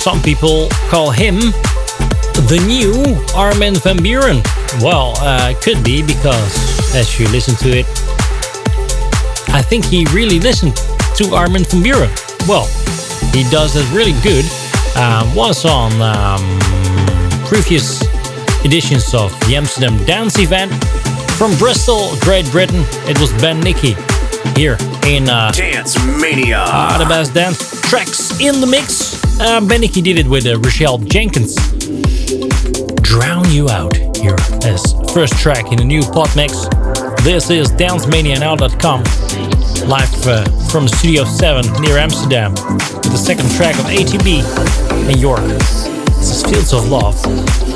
Some people call him the new Armin van Buuren. Well, uh, could be because as you listen to it, I think he really listened to Armin van Buuren. Well, he does it really good. Um, was on um, previous editions of the Amsterdam Dance Event. From Bristol, Great Britain, it was Ben Nicky here in uh, Dance Mania. Uh, the best dance tracks in the mix. Uh, Ben Nicky did it with uh, Rochelle Jenkins. Drown You Out here as first track in the new pot mix. This is dancemanianow.com live uh, from Studio 7 near Amsterdam with the second track of ATB and York. This is Fields of Love.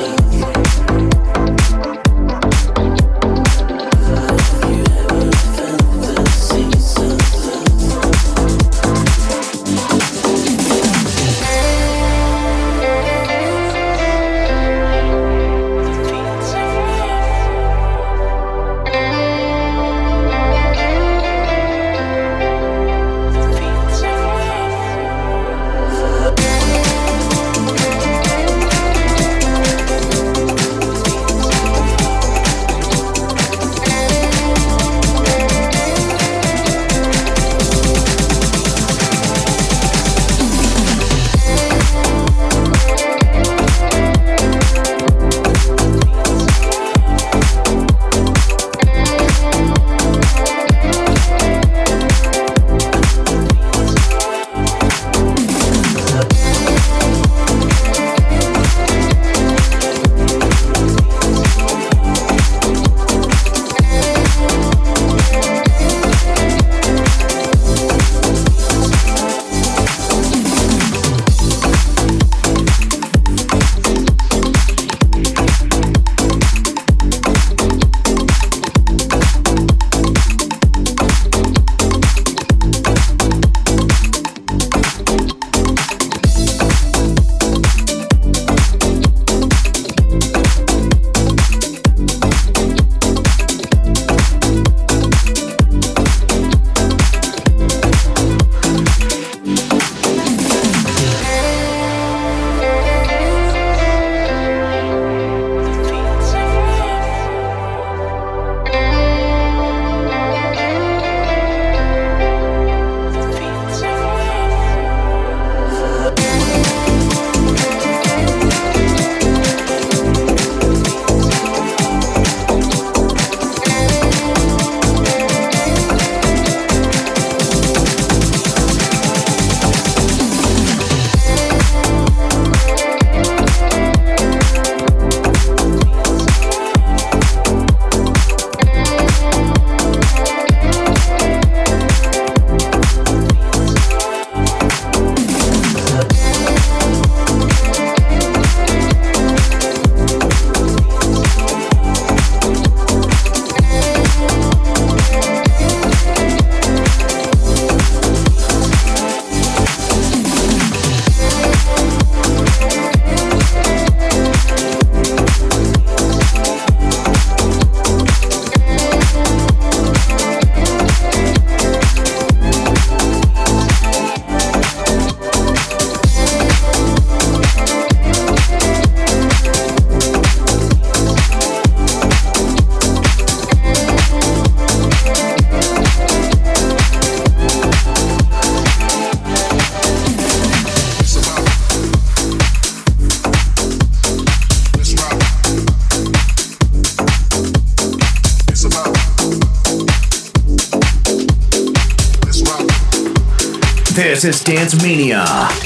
This is Dance Mania.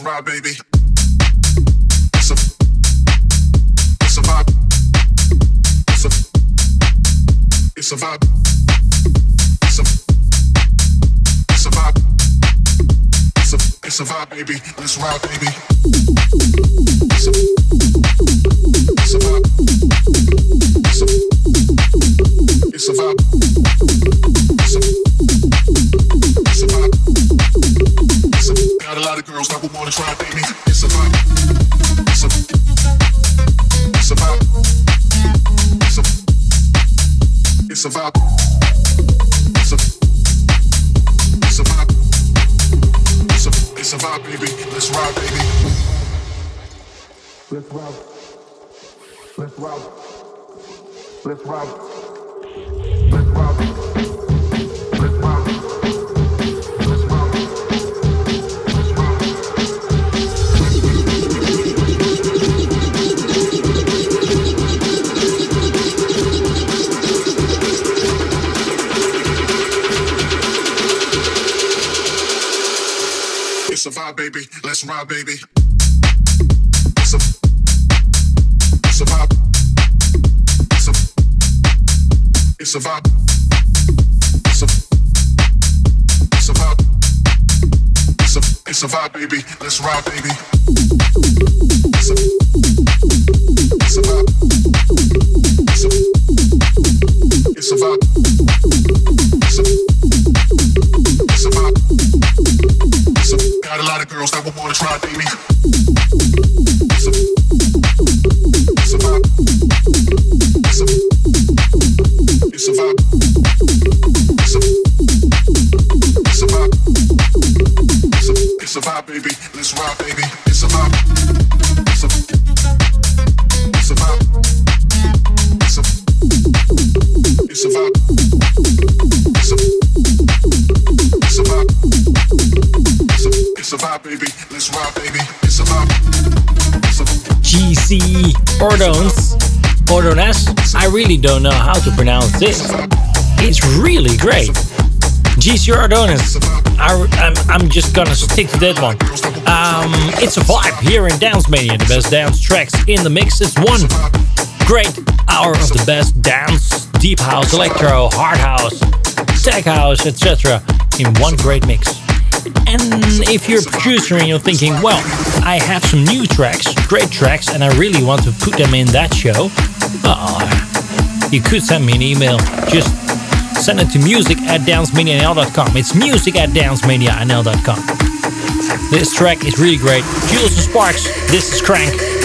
Baby. Let's rock. Let's rock. Let's ride, baby. Let's ride, baby. survive. Survive. Baby. Let's ride, baby. Survive. Survive. Survive. Survive. Got a lot of girls that wanna baby. GC Ordons really don't know how to pronounce this. It's really great. GC Ardonis. I, am just gonna stick to that one. Um, it's a vibe here in Dance Mania. The best dance tracks in the mix. It's one great hour of the best dance, deep house, electro, hard house, tech house, etc. in one great mix. And if you're a producer and you're thinking, well, I have some new tracks, great tracks, and I really want to put them in that show, uh, you could send me an email. Just send it to music at dancemanianl.com. It's music at dancemanianl.com. This track is really great. Jules and Sparks, this is Crank.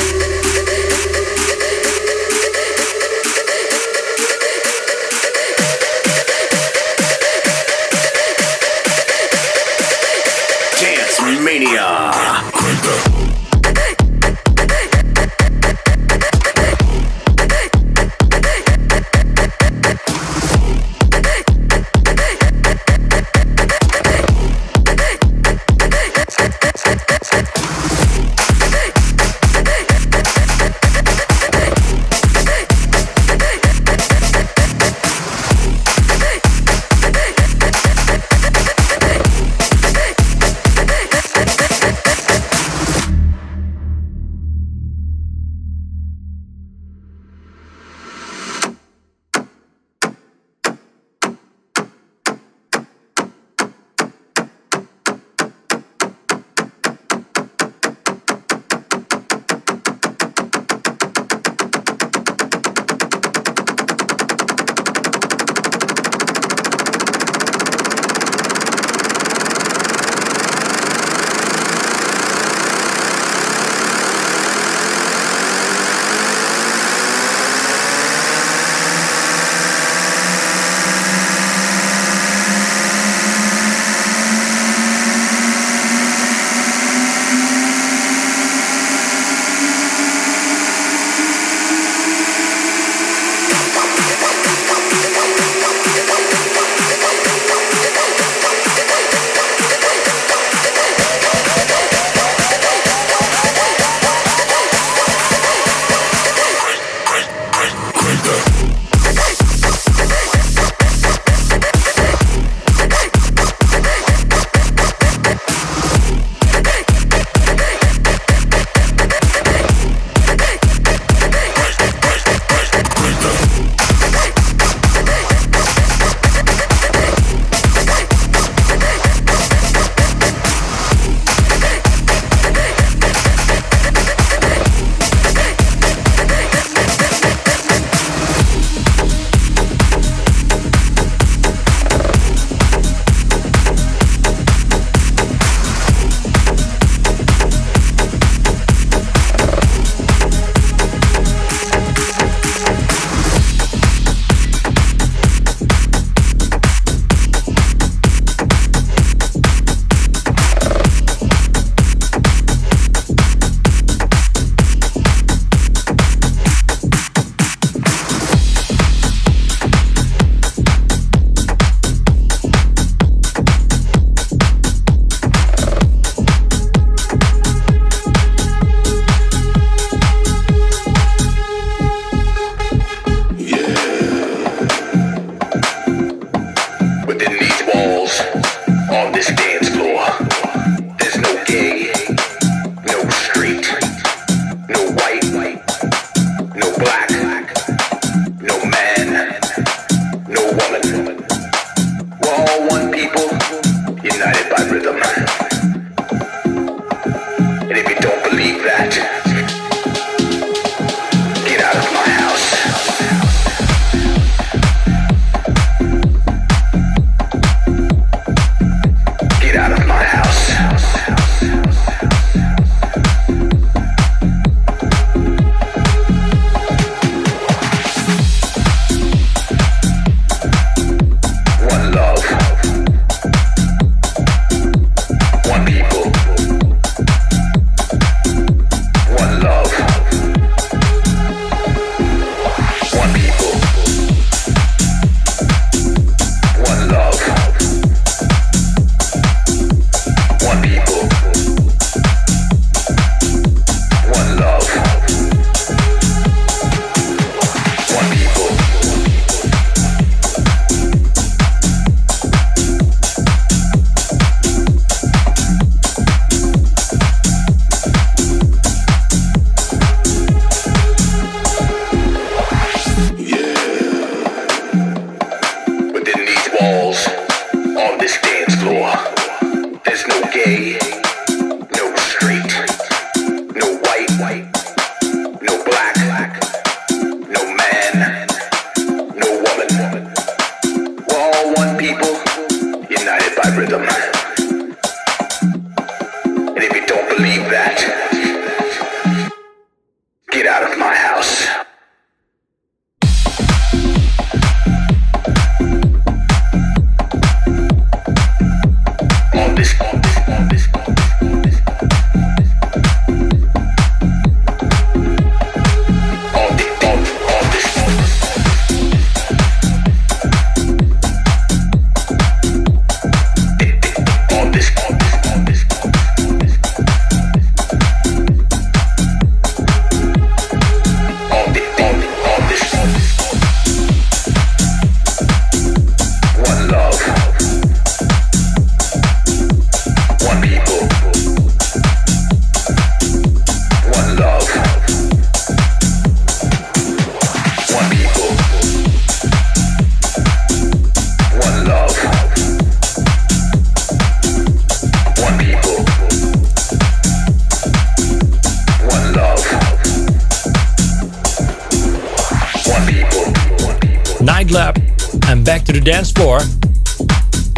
Dance floor.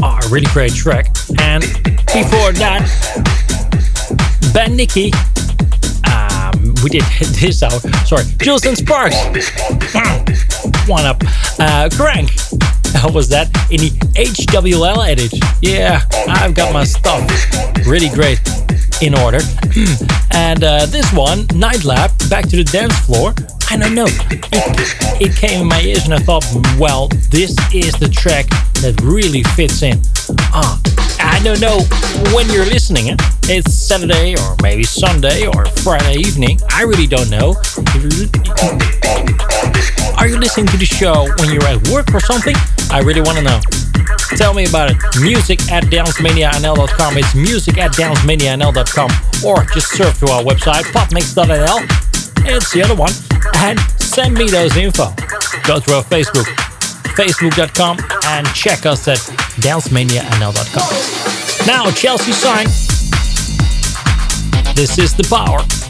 Oh, really great track. And before that, Ben Nicky. Um, we did this out. Sorry, Jules and Sparks. Mm. One up. Uh, Crank. How was that? In the HWL edit. Yeah, I've got my stuff really great in order. and uh, this one, Night Lab, back to the dance floor. I don't know. It, it came in my ears and I thought, well, this is the track that really fits in. Ah, I don't know when you're listening. It's Saturday or maybe Sunday or Friday evening. I really don't know. Are you listening to the show when you're at work or something? I really want to know. Tell me about it. Music at dancemanianl.com. It's music at dancemanianl.com. Or just surf to our website, popmix.nl. It's the other one. And send me those info. Go to our Facebook, facebook.com, and check us at dancemanianl.com. Now, Chelsea Sign. This is the power.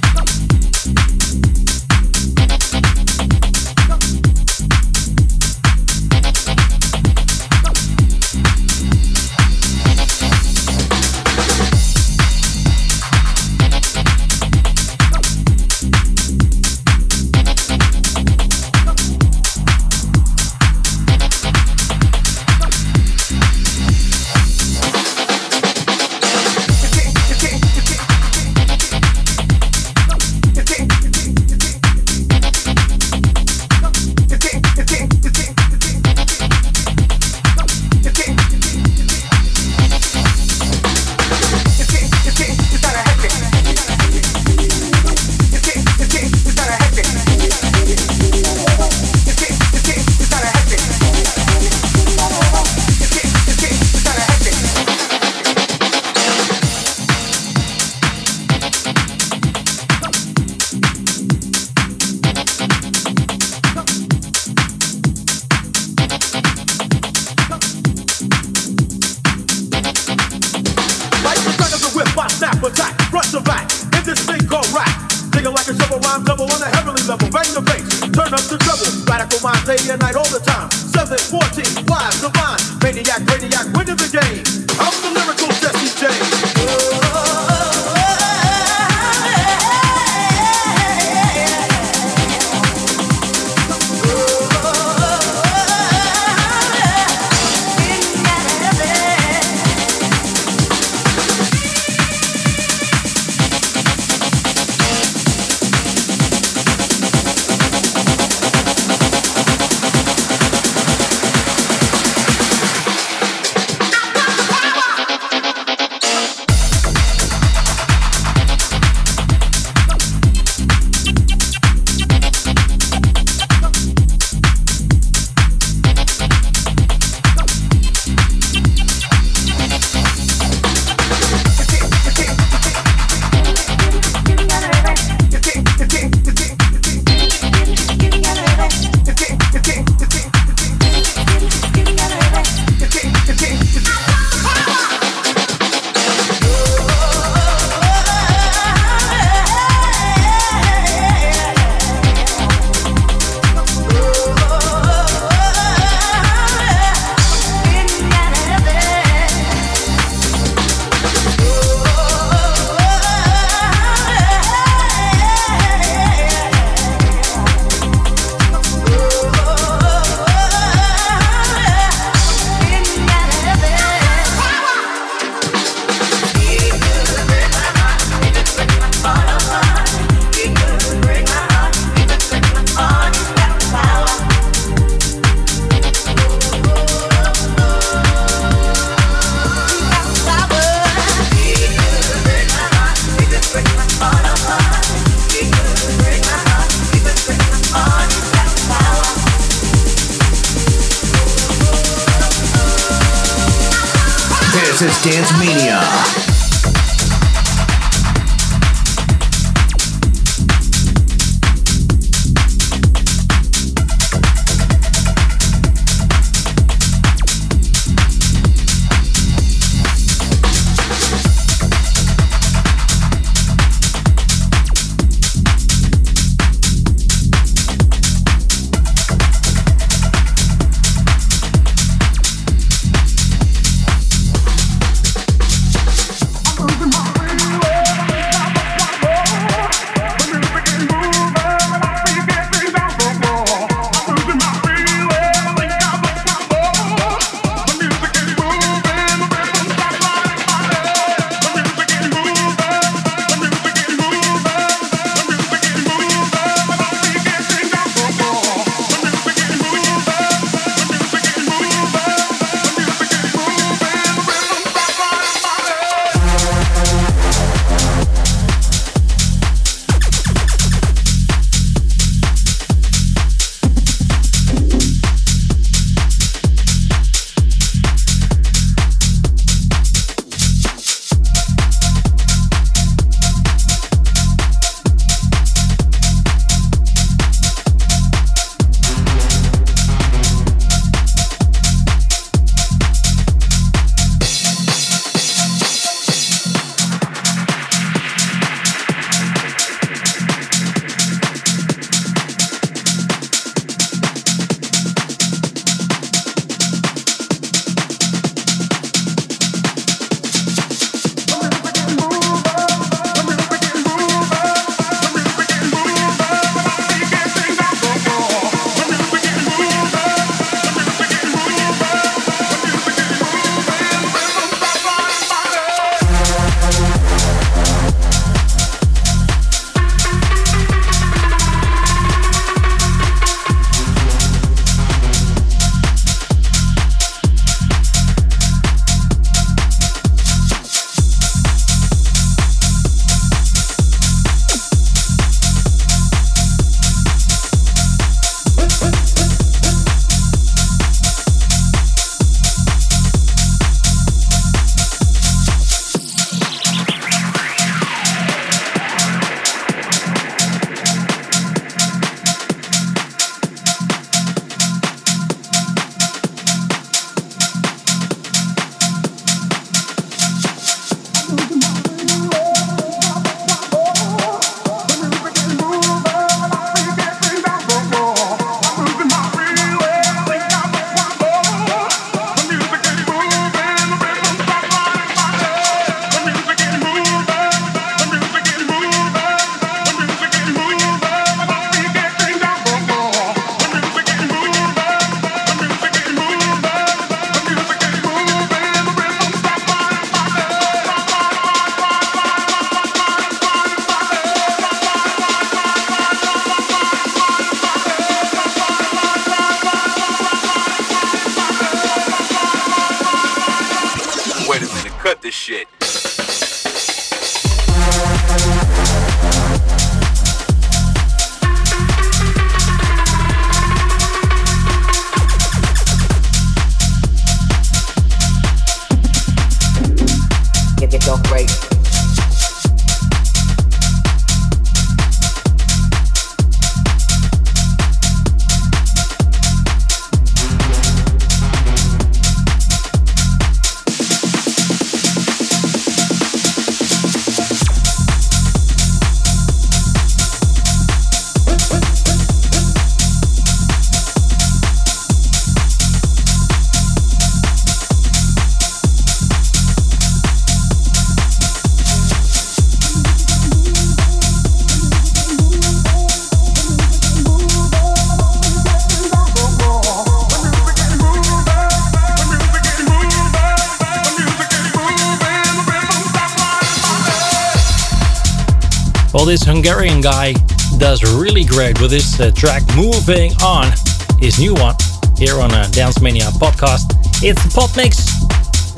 Well, this Hungarian guy does really great with this uh, track Moving On, his new one, here on a Dance Mania podcast. It's a pop mix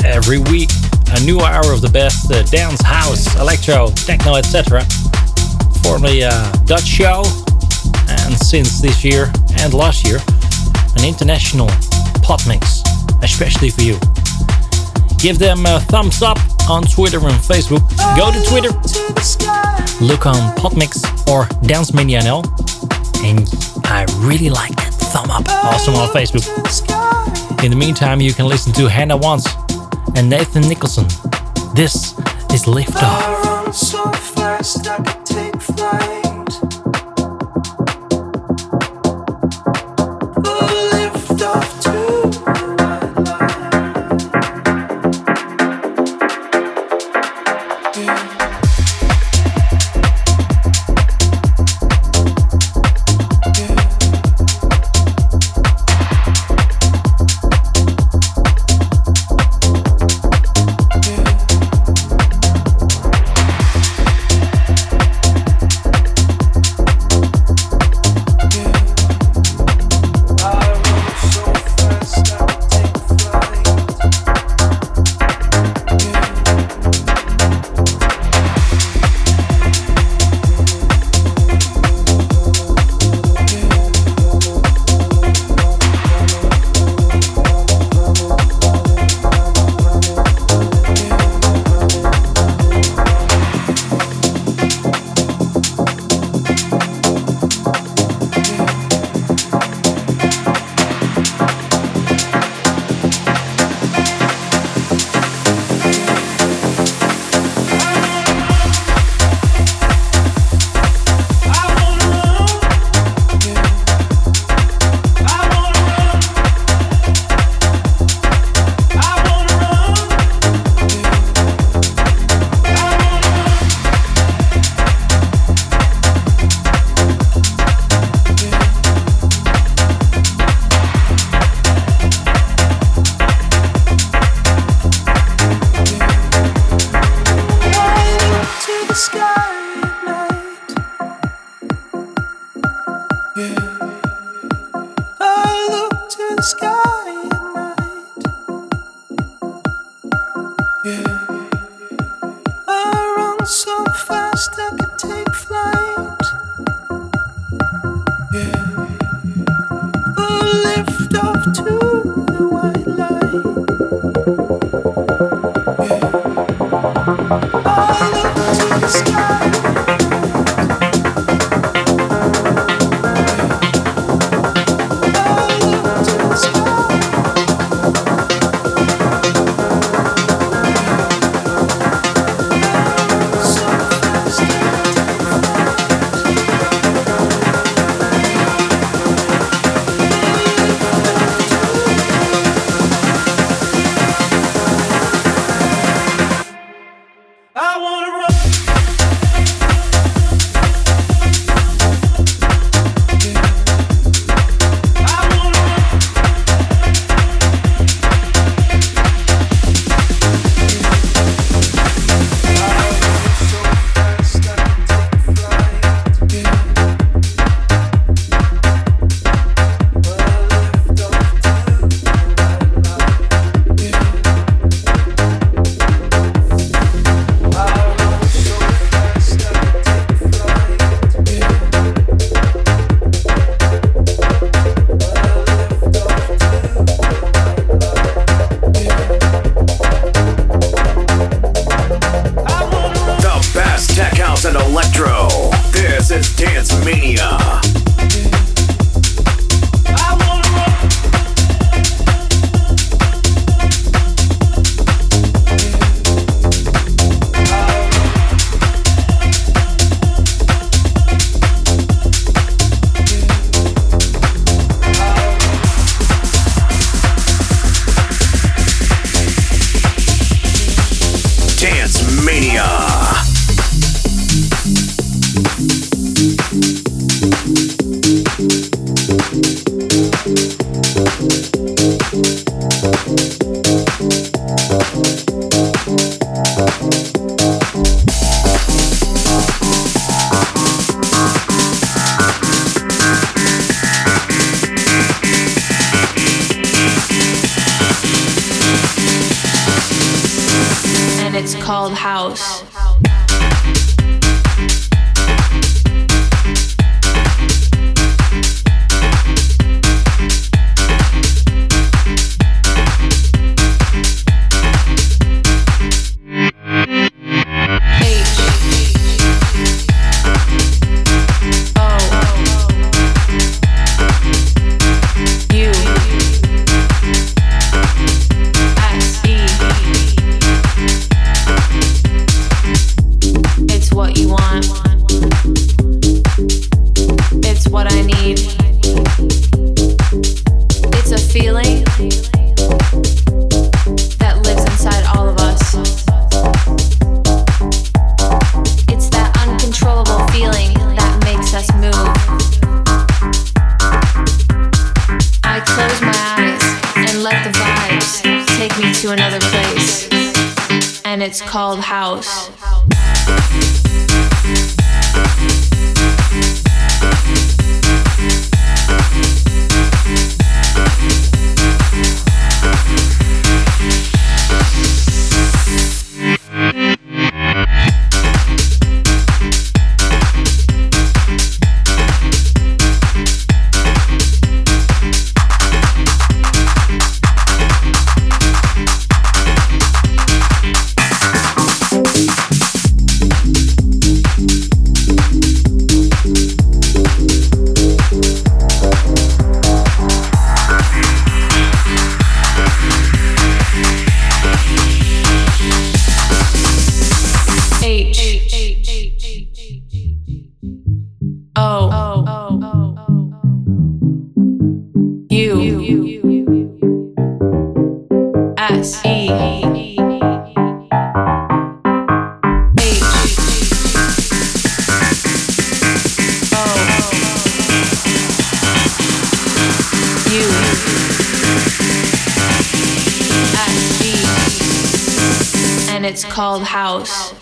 every week, a new hour of the best uh, dance, house, electro, techno, etc. Formerly a Dutch show, and since this year and last year, an international pop mix, especially for you. give them a thumbs up on Twitter and Facebook. Go to Twitter, look on Podmix or Dance Mania NL, and I really like that thumb up. Awesome on Facebook. In the meantime, you can listen to Hannah Wants and Nathan Nicholson. This is and it's called house.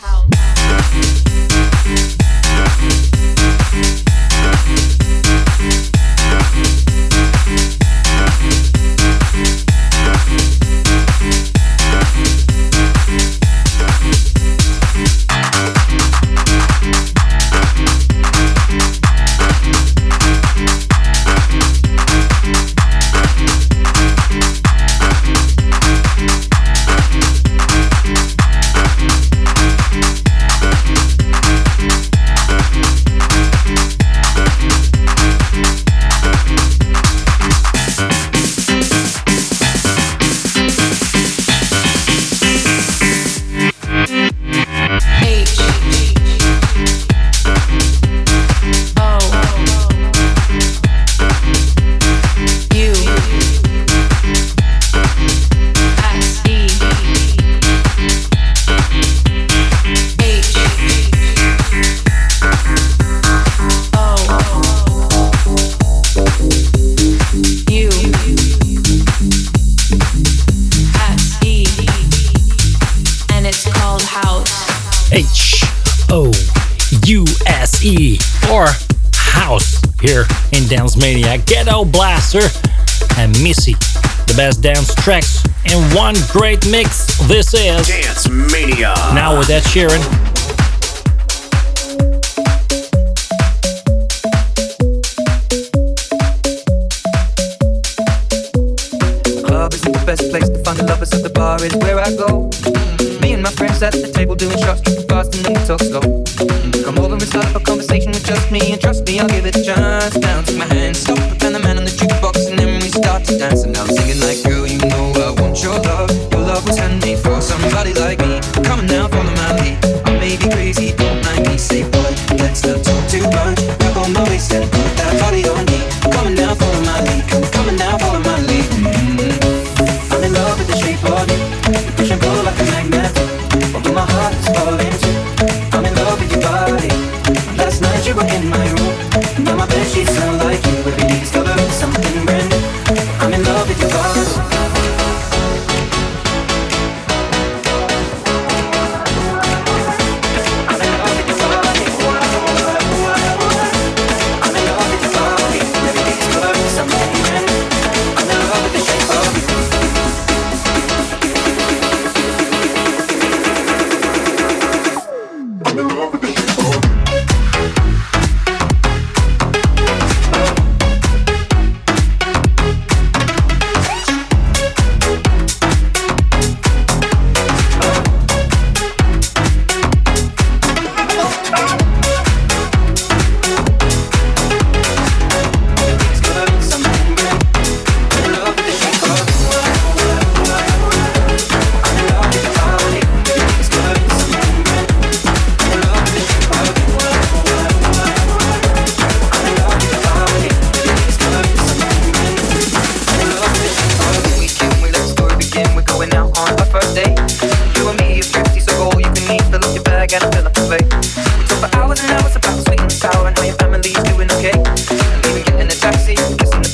best dance tracks in one great mix. This is Dance Mania. Now with Ed Sheeran, best place to find the lovers at the bar is where I go. Mm-hmm. Me and my friends at the table doing shots, tripping fast and then we talk slow. Mm-hmm. Come over and start up a conversation with just me, and trust me, I'll give it a chance. Now take my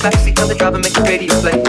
backseat, cause the driver make the radio play.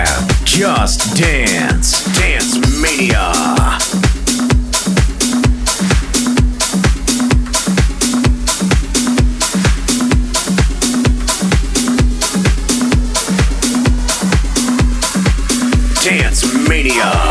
Instagram, Just Dance, Dance Mania. Dance Mania.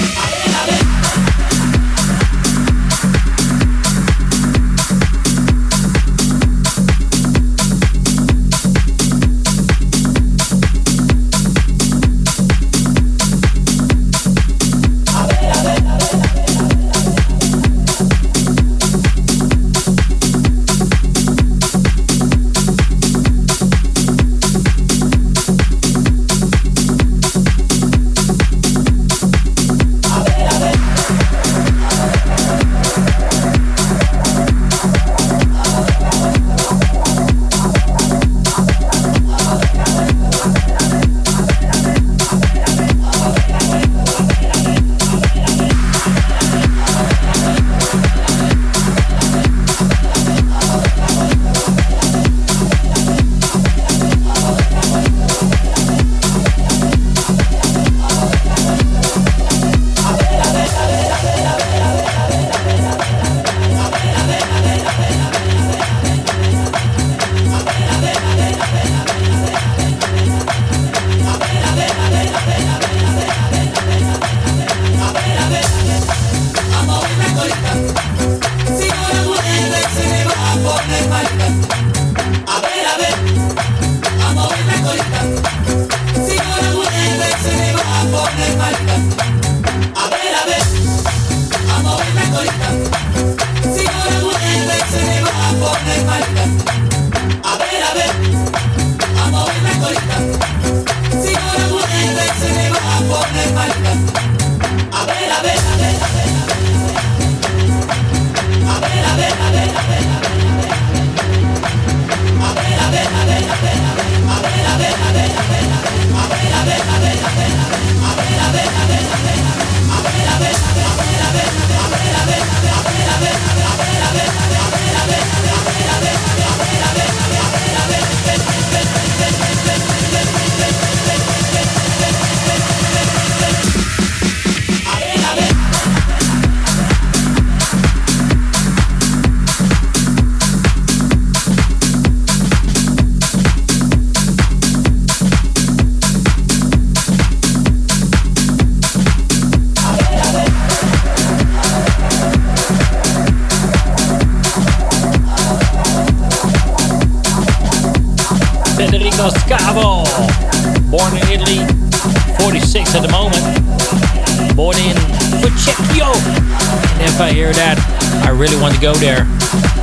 Lift to go there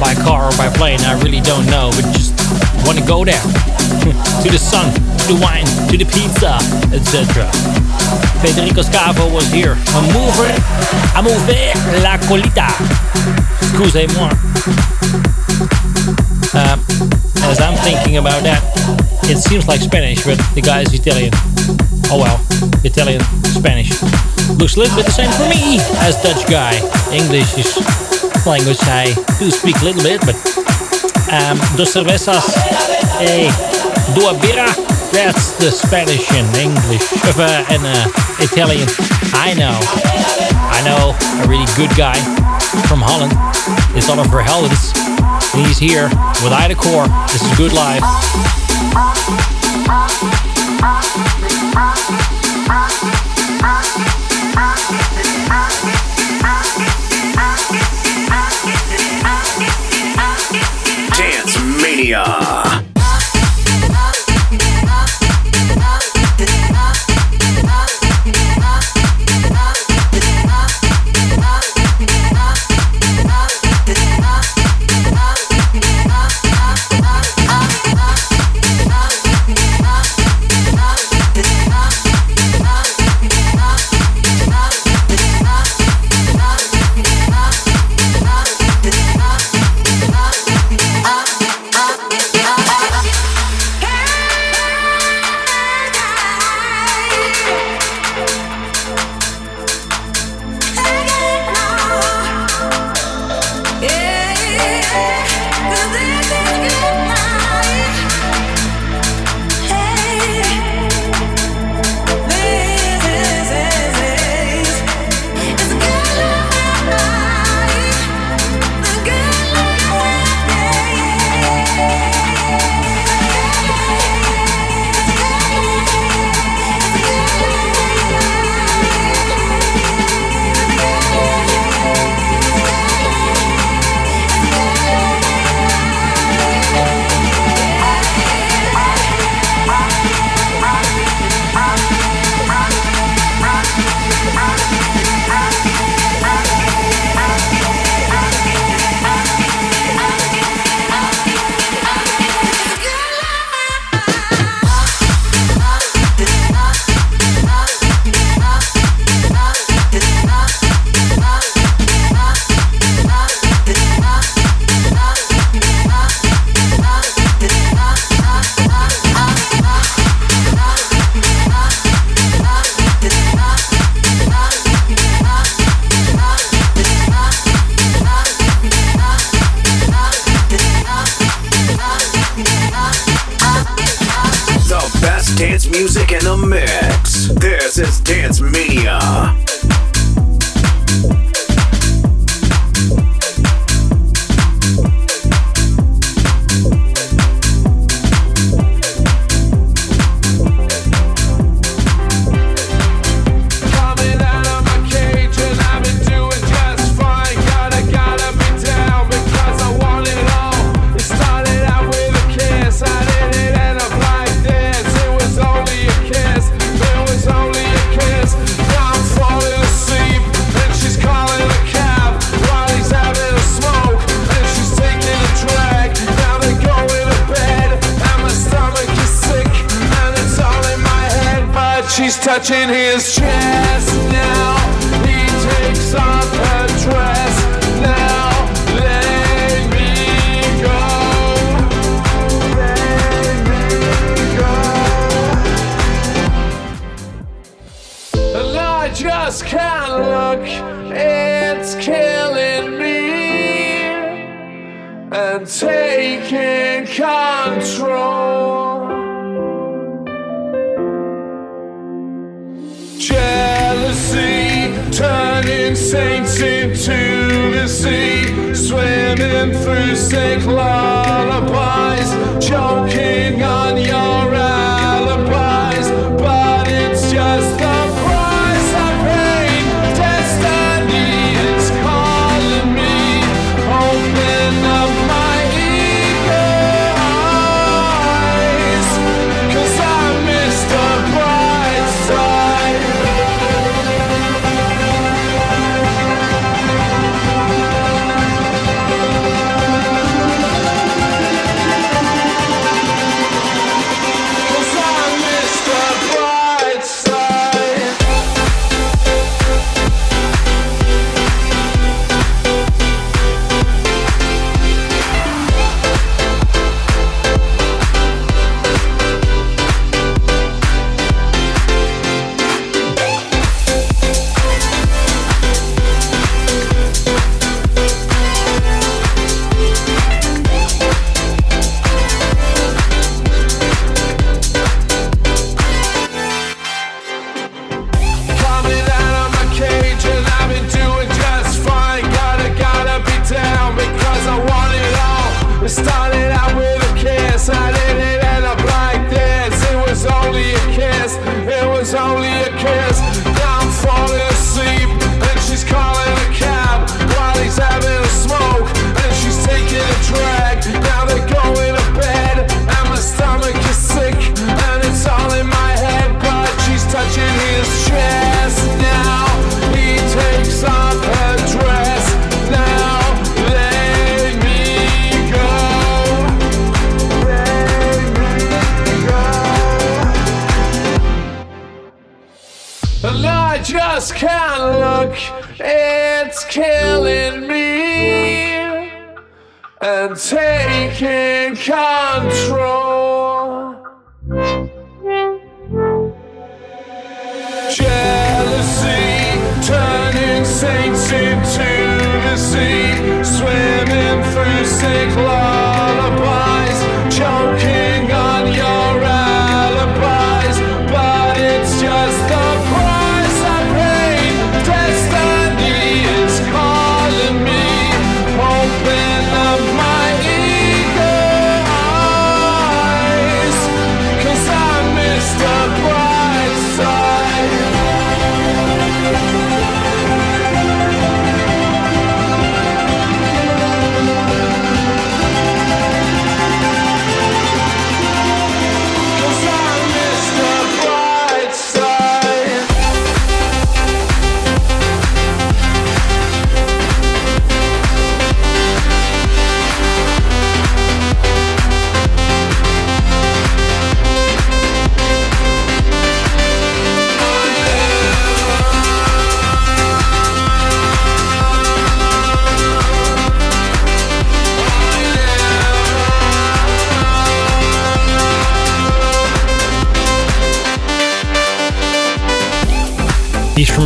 by car or by plane, I really don't know, but just want to go there. to the sun, to the wine, to the pizza, etc. Federico Scavo was here. A mover, a mover la colita. Excusez-moi. Um, as I'm thinking about that, it seems like Spanish, but the guy is Italian. Oh well, Italian, Spanish. Looks a little bit the same for me as Dutch guy. English is language I do speak a little bit, but um, dos cervezas eh, dua birra. That's the Spanish and English uh, and uh, Italian. I know, I know a really good guy from Holland. It's Oliver Heldens. And he's here with Ida Corr. This is Good Life. Dance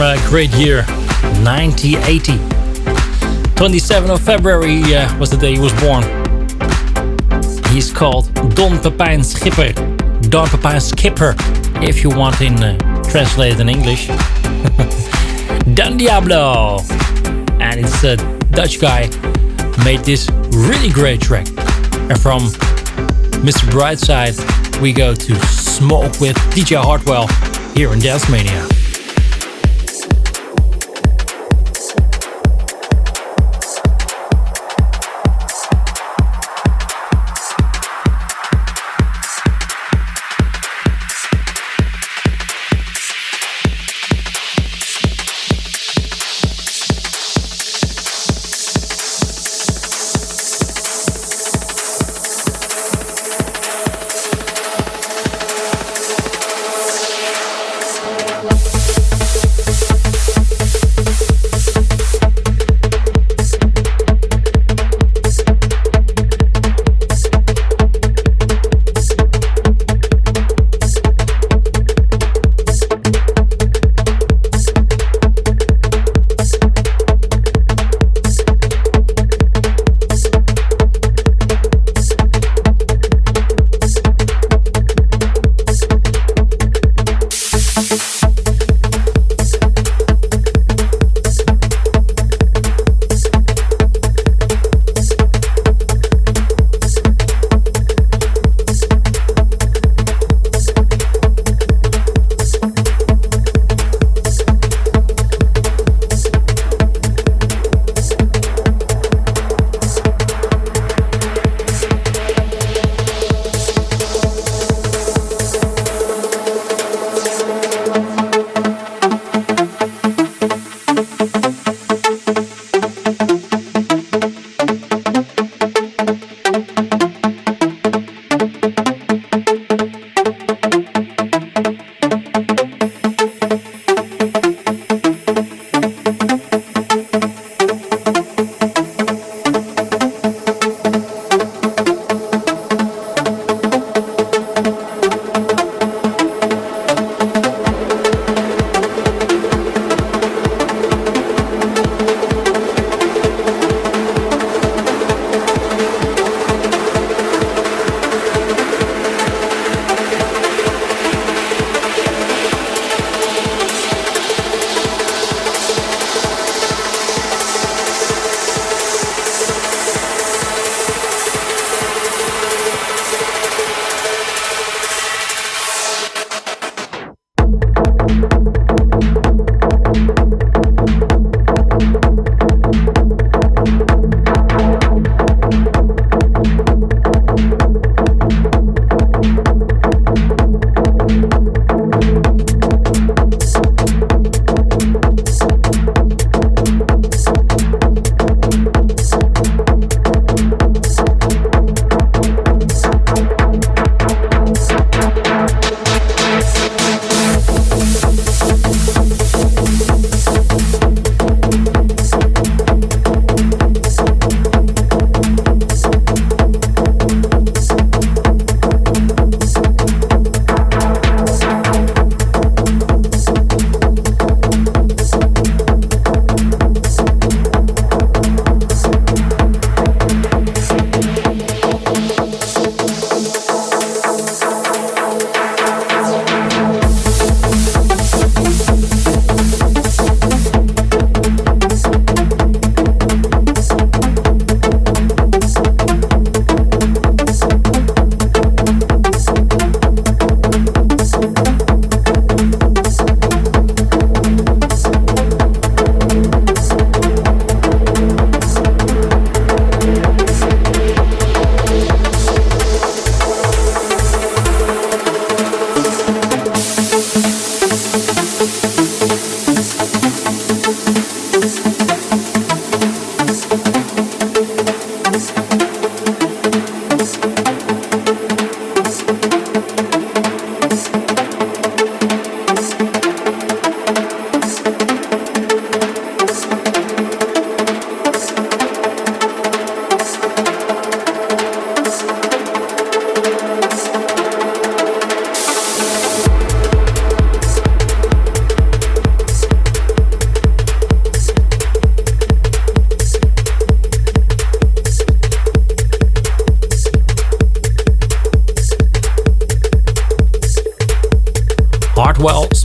a great year, 1980. 27th of February uh, was the day he was born. He's called Don Pepijn Schipper. Don Pepijn Skipper, if you want in uh, translated in English. Don Diablo. And it's a Dutch guy made this really great track. And from Mr. Brightside, we go to Smoke with DJ Hardwell here in Dance Mania.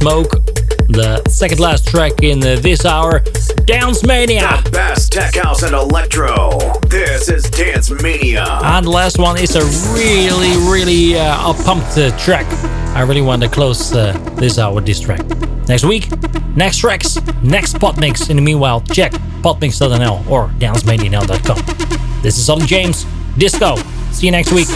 Smoke, the second last track in uh, this hour, Dance Mania. The best tech house and electro. This is Dance Mania. And the last one is a really, really uh, pumped uh, track. I really want to close uh, this hour with this track. Next week, next tracks, next pot mix. In the meanwhile, check potmix.nl or dancemania.com. This is Ollie James, Disco. See you next week.